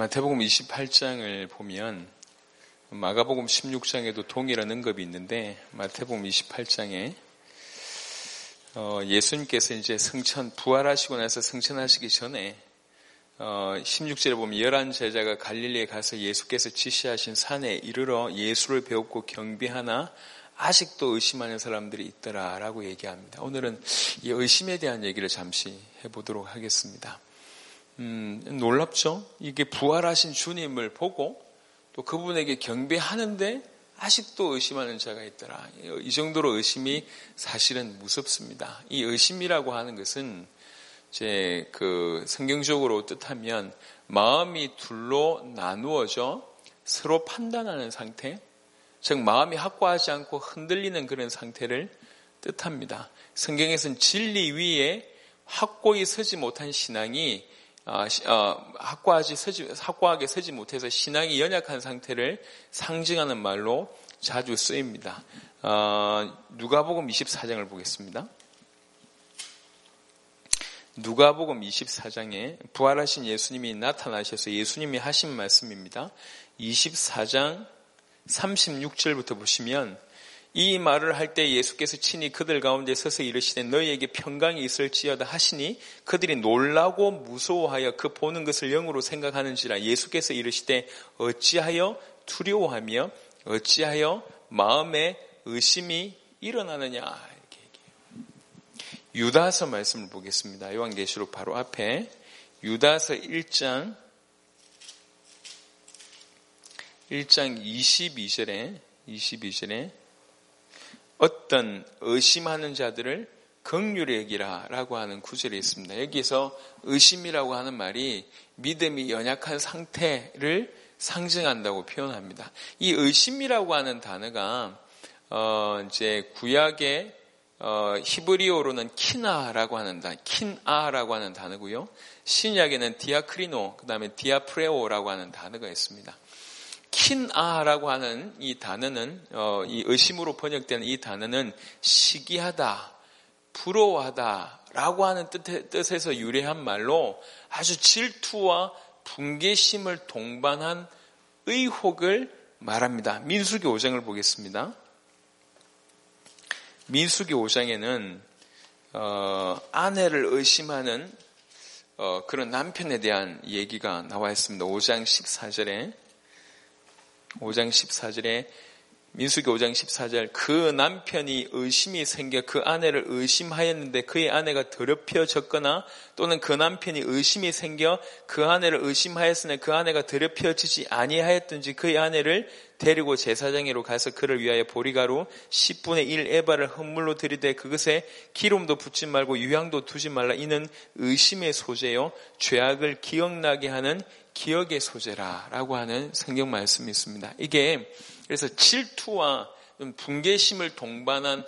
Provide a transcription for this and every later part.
마태복음 28장을 보면 마가복음 16장에도 동일한 언급이 있는데 마태복음 28장에 어, 예수님께서 이제 성천 부활하시고 나서 성천하시기 전에 어, 16절에 보면 열한 제자가 갈릴리에 가서 예수께서 지시하신 산에 이르러 예수를 배웠고 경비하나 아직도 의심하는 사람들이 있더라라고 얘기합니다. 오늘은 이 의심에 대한 얘기를 잠시 해보도록 하겠습니다. 음, 놀랍죠? 이게 부활하신 주님을 보고 또 그분에게 경배하는데 아직도 의심하는 자가 있더라. 이 정도로 의심이 사실은 무섭습니다. 이 의심이라고 하는 것은 이제 그 성경적으로 뜻하면 마음이 둘로 나누어져 서로 판단하는 상태, 즉 마음이 확고하지 않고 흔들리는 그런 상태를 뜻합니다. 성경에서는 진리 위에 확고히 서지 못한 신앙이 어, 어, 확고하지 서지, 확고하게 서지 못해서 신앙이 연약한 상태를 상징하는 말로 자주 쓰입니다. 어, 누가복음 24장을 보겠습니다. 누가복음 24장에 부활하신 예수님이 나타나셔서 예수님이 하신 말씀입니다. 24장 36절부터 보시면 이 말을 할 때 예수께서 친히 그들 가운데 서서 이르시되 너희에게 평강이 있을지어다 하시니 그들이 놀라고 무서워하여 그 보는 것을 영으로 생각하는지라 예수께서 이르시되 어찌하여 두려워하며 어찌하여 마음에 의심이 일어나느냐 이렇게 얘기해요. 유다서 말씀을 보겠습니다. 요한계시록 바로 앞에 유다서 1장 1장 22절에 22절에 어떤 의심하는 자들을 극률의 얘기라라고 하는 구절이 있습니다. 여기서 의심이라고 하는 말이 믿음이 연약한 상태를 상징한다고 표현합니다. 이 의심이라고 하는 단어가 어 이제 구약의 어 히브리어로는 키나라고 하는 단, 킨아라고 하는 단어고요. 신약에는 디아크리노, 그다음에 디아프레오라고 하는 단어가 있습니다. 킨아라고 하는 이 단어는 어, 이 의심으로 번역되는 이 단어는 시기하다, 부러워하다라고 하는 뜻, 에 서 유래한 말로 아주 질투와 분개심을 동반한 의혹을 말합니다. 민수기 5장을 보겠습니다. 민수기 5장에는 어, 아내를 의심하는 어, 그런 남편에 대한 얘기가 나와 있습니다. 5장 14절에 5장 14절에 민수기 5장 14절 그 남편이 의심이 생겨 그 아내를 의심하였는데 그의 아내가 더럽혀졌거나 또는 그 남편이 의심이 생겨 그 아내를 의심하였으나 그 아내가 더럽혀지지 아니하였든지 그의 아내를 데리고 제사장으로 가서 그를 위하여 보리가루 10분의 1 에바를 헌물로 들이되 그것에 기름도 붓지 말고 유향도 두지 말라 이는 의심의 소제요 죄악을 기억나게 하는 기억의 소제라라고 하는 성경 말씀이 있습니다. 이게 그래서 질투와 분개심을 동반한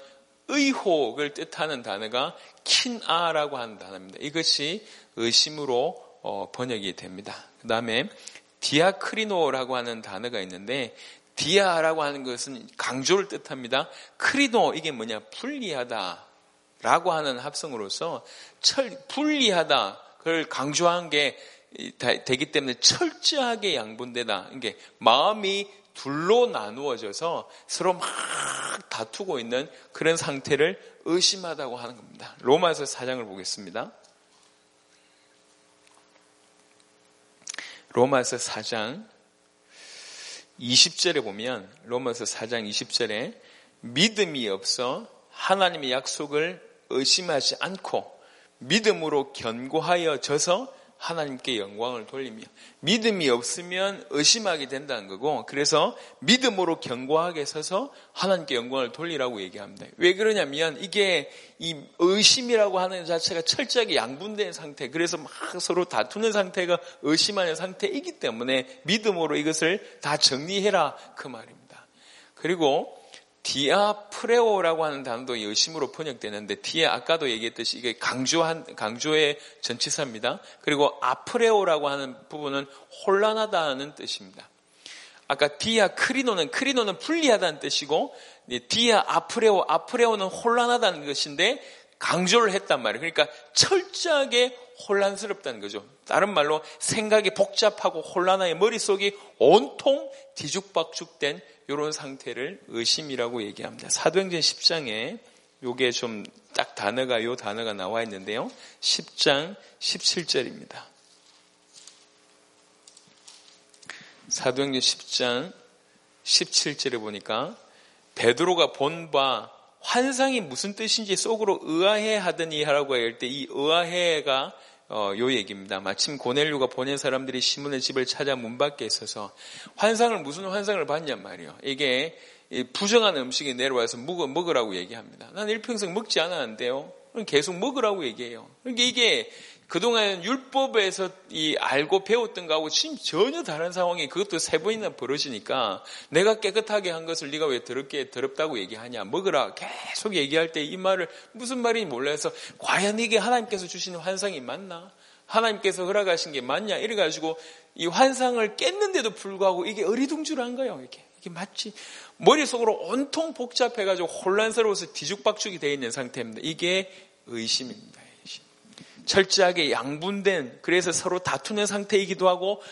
의혹을 뜻하는 단어가 קנאה라고 하는 단어입니다. 이것이 의심으로 어, 번역이 됩니다. 그 다음에 διακρίνω라고 하는 단어가 있는데 διά라고 하는 것은 강조를 뜻합니다. 크리노 이게 뭐냐 분리하다 라고 하는 합성으로서 철 분리하다 그걸 강조한 게 되기 때문에 철저하게 양분되다. 이게 마음이 둘로 나누어져서 서로 막 다투고 있는 그런 상태를 의심하다고 하는 겁니다. 로마서 4장을 보겠습니다. 로마서 4장 20절에 보면 로마서 4장 20절에 믿음이 없어 하나님의 약속을 의심하지 않고 믿음으로 견고하여 져서 하나님께 영광을 돌리며 믿음이 없으면 의심하게 된다는 거고 그래서 믿음으로 견고하게 서서 하나님께 영광을 돌리라고 얘기합니다. 왜 그러냐면 이게 이 의심이라고 하는 자체가 철저하게 양분된 상태 그래서 막 서로 다투는 상태가 의심하는 상태이기 때문에 믿음으로 이것을 다 정리해라 그 말입니다. 그리고 디아프레오라고 하는 단어도 여심으로 번역되는데 뒤에 아까도 얘기했듯이 이게 강조한 강조의 전치사입니다. 그리고 아프레오라고 하는 부분은 혼란하다는 뜻입니다. 아까 디아 크리노는 크리노는 분리하다는 뜻이고 디아 아프레오 아프레오는 혼란하다는 것인데 강조를 했단 말이에요. 그러니까 철저하게 혼란스럽다는 거죠. 다른 말로 생각이 복잡하고 혼란하여 머릿속이 온통 뒤죽박죽된 이런 상태를 의심이라고 얘기합니다. 사도행전 10장에 요게 좀 딱 단어가 요 단어가 나와 있는데요. 10장 17절입니다. 사도행전 10장 17절에 보니까 베드로가 본 바 환상이 무슨 뜻인지 속으로 의아해 하더니 하라고 할 때 이 의아해가 어, 요 얘기입니다. 마침 고넬류가 보낸 사람들이 시몬의 집을 찾아 문 밖에 있어서 환상을 무슨 환상을 봤냔 말이에요. 이게 부정한 음식이 내려와서 먹으라고 얘기합니다. 난 일평생 먹지 않았는데요. 계속 먹으라고 얘기해요. 그러니까 이게 그동안 율법에서 이 알고 배웠던 거하고 지금 전혀 다른 상황이 그것도 세 번이나 벌어지니까 내가 깨끗하게 한 것을 네가 왜 더럽게 더럽다고 얘기하냐 먹으라 계속 얘기할 때 이 말을 무슨 말인지 몰라서 과연 이게 하나님께서 주시는 환상이 맞나? 하나님께서 허락하신 게 맞냐? 이래 가지고 이 환상을 깼는데도 불구하고 이게 어리둥절한 거예요 이게. 이게 맞지 머릿속으로 온통 복잡해 가지고 혼란스러워서 뒤죽박죽이 되어 있는 상태입니다. 이게 의심입니다 철저하게 양분된 그래서 서로 다투는 상태이기도 하고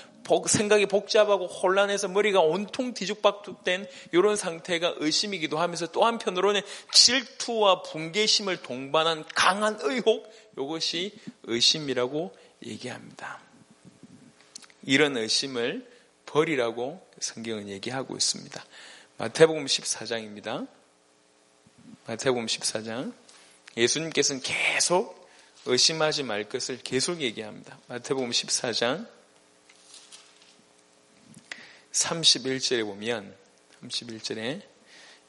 생각이 복잡하고 혼란해서 머리가 온통 뒤죽박죽된 이런 상태가 의심이기도 하면서 또 한편으로는 질투와 분개심을 동반한 강한 의혹 이것이 의심이라고 얘기합니다. 이런 의심을 버리라고 성경은 얘기하고 있습니다. 마태복음 14장입니다. 마태복음 14장 예수님께서는 계속 의심하지 말 것을 계속 얘기합니다. 마태복음 14장 31절에 보면 31절에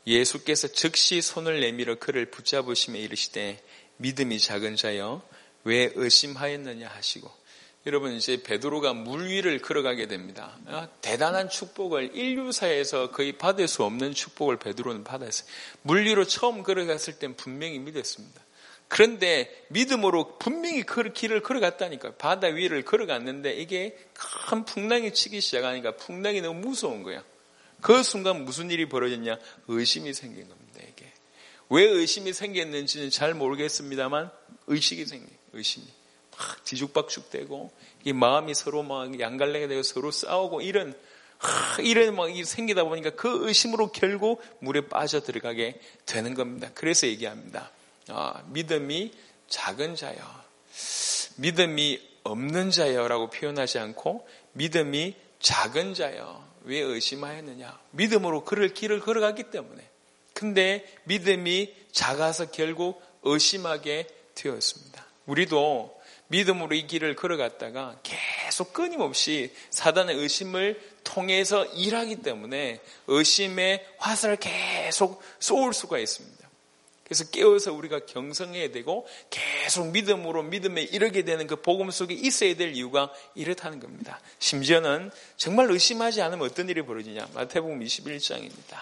예수께서 즉시 손을 내밀어 그를 붙잡으시며 이르시되 믿음이 작은 자여 왜 의심하였느냐 하시고 여러분 이제 베드로가 물 위를 걸어가게 됩니다. 아, 대단한 축복을 인류사에서 거의 받을 수 없는 축복을 베드로는 받았어요. 물 위로 처음 걸어갔을 땐 분명히 믿었습니다. 그런데 믿음으로 분명히 그 길을 걸어갔다니까. 바다 위를 걸어갔는데 이게 큰 풍랑이 치기 시작하니까 풍랑이 너무 무서운 거야. 그 순간 무슨 일이 벌어졌냐? 의심이 생긴 겁니다, 이게. 왜 의심이 생겼는지는 잘 모르겠습니다만 의식이 생긴, 의심이. 막 뒤죽박죽되고, 이 마음이 서로 막 양갈래가 되고 서로 싸우고 이런, 이런 막 생기다 보니까 그 의심으로 결국 물에 빠져 들어가게 되는 겁니다. 그래서 얘기합니다. 아, 믿음이 작은 자여. 믿음이 없는 자여라고 표현하지 않고 믿음이 작은 자여. 왜 의심하였느냐? 믿음으로 그를 길을 걸어갔기 때문에. 근데 믿음이 작아서 결국 의심하게 되었습니다. 우리도 믿음으로 이 길을 걸어갔다가 계속 끊임없이 사단의 의심을 통해서 일하기 때문에 의심의 화살을 계속 쏘을 수가 있습니다. 그래서 깨어서 우리가 경성해야 되고 계속 믿음으로 믿음에 이르게 되는 그 복음 속에 있어야 될 이유가 이렇다는 겁니다. 심지어는 정말 의심하지 않으면 어떤 일이 벌어지냐. 마태복음 21장입니다.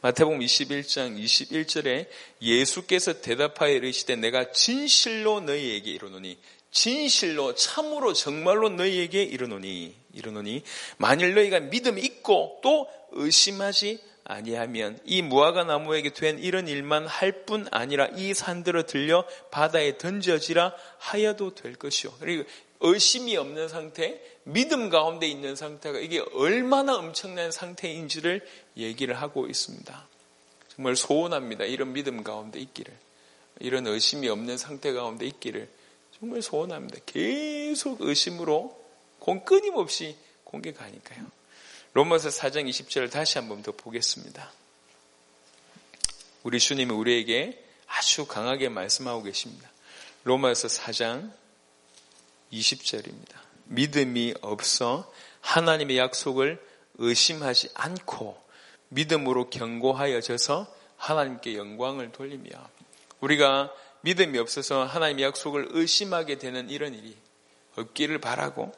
마태복음 21장 21절에 예수께서 대답하여 이르시되 내가 진실로 너희에게 이르노니 진실로 참으로 정말로 너희에게 이르노니 이르노니 만일 너희가 믿음이 있고 또 의심하지 아니하면 이 무화과 나무에게 된 이런 일만 할 뿐 아니라 이 산들을 들려 바다에 던져지라 하여도 될 것이요. 그리고 의심이 없는 상태, 믿음 가운데 있는 상태가 이게 얼마나 엄청난 상태인지를 얘기를 하고 있습니다. 정말 소원합니다. 이런 믿음 가운데 있기를. 이런 의심이 없는 상태 가운데 있기를. 정말 소원합니다. 계속 의심으로 끊임없이 공격하니까요. 로마서 4장 20절을 다시 한 번 더 보겠습니다. 우리 주님은 우리에게 아주 강하게 말씀하고 계십니다. 로마서 4장 20절입니다. 믿음이 없어 하나님의 약속을 의심하지 않고 믿음으로 경고하여져서 하나님께 영광을 돌리며 우리가 믿음이 없어서 하나님의 약속을 의심하게 되는 이런 일이 없기를 바라고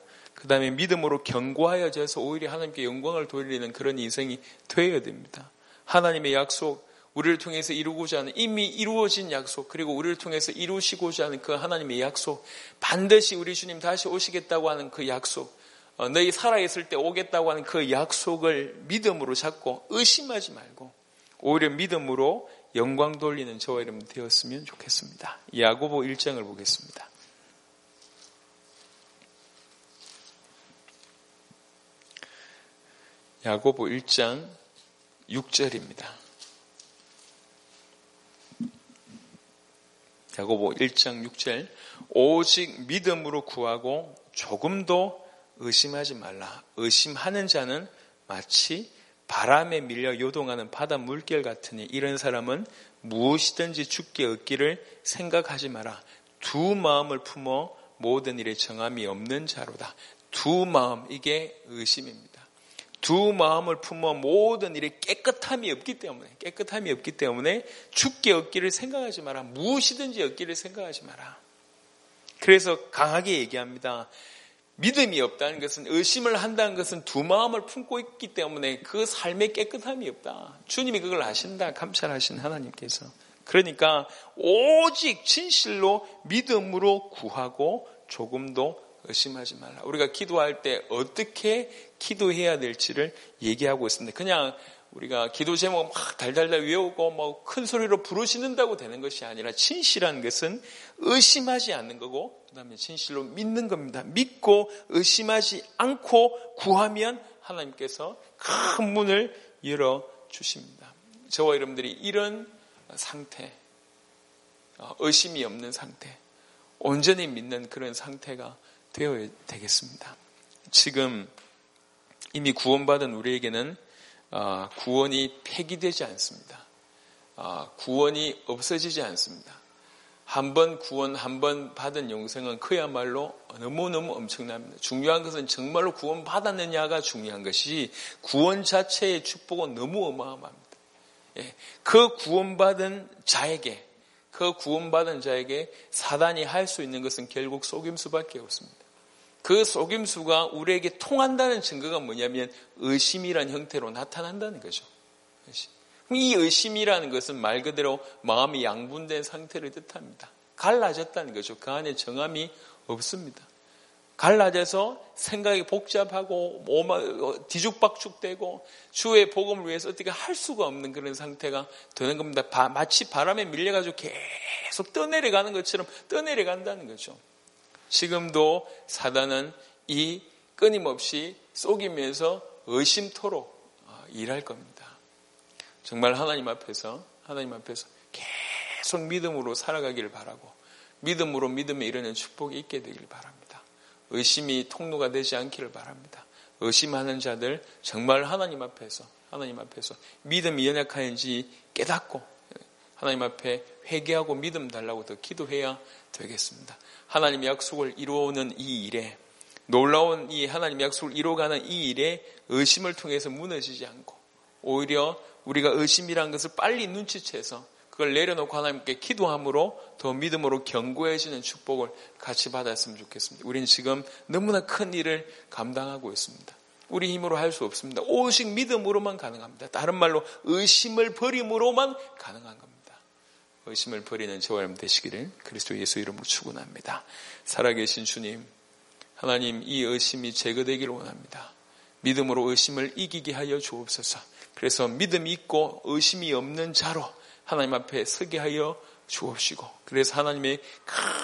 그 다음에 믿음으로 경고하여져서 오히려 하나님께 영광을 돌리는 그런 인생이 되어야 됩니다. 하나님의 약속, 우리를 통해서 이루고자 하는 이미 이루어진 약속, 그리고 우리를 통해서 이루시고자 하는 그 하나님의 약속, 반드시 우리 주님 다시 오시겠다고 하는 그 약속, 어, 너희 살아있을 때 오겠다고 하는 그 약속을 믿음으로 잡고 의심하지 말고 오히려 믿음으로 영광 돌리는 저와 여러분 되었으면 좋겠습니다. 야고보 1장을 보겠습니다. 야고보 1장 6절입니다. 야고보 1장 6절 오직 믿음으로 구하고 조금도 의심하지 말라. 의심하는 자는 마치 바람에 밀려 요동하는 바다 물결 같으니 이런 사람은 무엇이든지 죽게 얻기를 생각하지 마라. 두 마음을 품어 모든 일에 정함이 없는 자로다. 두 마음 이게 의심입니다. 두 마음을 품어 모든 일에 깨끗함이 없기 때문에 깨끗함이 없기 때문에 죽게 얻기를 생각하지 마라. 무엇이든지 얻기를 생각하지 마라. 그래서 강하게 얘기합니다. 믿음이 없다는 것은 의심을 한다는 것은 두 마음을 품고 있기 때문에 그 삶에 깨끗함이 없다. 주님이 그걸 아신다. 감찰하신 하나님께서. 그러니까 오직 진실로 믿음으로 구하고 조금도 의심하지 말라. 우리가 기도할 때 어떻게 기도해야 될지를 얘기하고 있습니다. 그냥 우리가 기도 제목 막 달달달 외우고 뭐 큰 소리로 부르시는다고 되는 것이 아니라 진실한 것은 의심하지 않는 거고 그다음에 진실로 믿는 겁니다. 믿고 의심하지 않고 구하면 하나님께서 큰 문을 열어 주십니다. 저와 여러분들이 이런 상태, 어, 의심이 없는 상태, 온전히 믿는 그런 상태가 되어야 되겠습니다. 지금 이미 구원받은 우리에게는 아, 구원이 폐기되지 않습니다. 아, 구원이 없어지지 않습니다. 한번 구원, 한 번 받은 영생은 그야말로 너무너무 엄청납니다. 중요한 것은 정말로 구원 받았느냐가 중요한 것이 구원 자체의 축복은 너무 어마어마합니다. 예, 그 구원받은 자에게, 그 구원받은 자에게 사단이 할 수 있는 것은 결국 속임 수밖에 없습니다. 그 속임수가 우리에게 통한다는 증거가 뭐냐면 의심이란 형태로 나타난다는 거죠. 이 의심이라는 것은 말 그대로 마음이 양분된 상태를 뜻합니다. 갈라졌다는 거죠. 그 안에 정함이 없습니다. 갈라져서 생각이 복잡하고 어, 뒤죽박죽되고 주의 복음을 위해서 어떻게 할 수가 없는 그런 상태가 되는 겁니다. 마치 바람에 밀려가지고 계속 떠내려가는 것처럼 떠내려간다는 거죠. 지금도 사단은 이 끊임없이 속이면서 의심토록 어, 일할 겁니다. 정말 하나님 앞에서 하나님 앞에서 계속 믿음으로 살아가기를 바라고 믿음으로 믿음에 이르는 축복이 있게 되기를 바랍니다. 의심이 통로가 되지 않기를 바랍니다. 의심하는 자들 정말 하나님 앞에서 하나님 앞에서 믿음이 연약한지 깨닫고 하나님 앞에 회개하고 믿음 달라고 더 기도해야 되겠습니다. 하나님의 약속을 이루어오는 이 일에 놀라운 이 하나님의 약속을 이루어가는 이 일에 의심을 통해서 무너지지 않고 오히려 우리가 의심이라는 것을 빨리 눈치채서 그걸 내려놓고 하나님께 기도함으로 더 믿음으로 견고해지는 축복을 같이 받았으면 좋겠습니다. 우리는 지금 너무나 큰 일을 감당하고 있습니다. 우리 힘으로 할 수 없습니다. 오직 믿음으로만 가능합니다. 다른 말로 의심을 버림으로만 가능한 겁니다. 의심을 버리는 저와 여러분 되시기를 그리스도 예수 이름으로 축원합니다. 살아계신 주님, 하나님 이 의심이 제거되기를 원합니다. 믿음으로 의심을 이기게 하여 주옵소서. 그래서 믿음이 있고 의심이 없는 자로 하나님 앞에 서게 하여 주옵시고 그래서 하나님의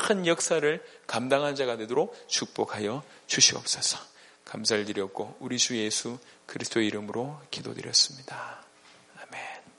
큰 역사를 감당한 자가 되도록 축복하여 주시옵소서. 감사를 드렸고 우리 주 예수 그리스도의 이름으로 기도드렸습니다.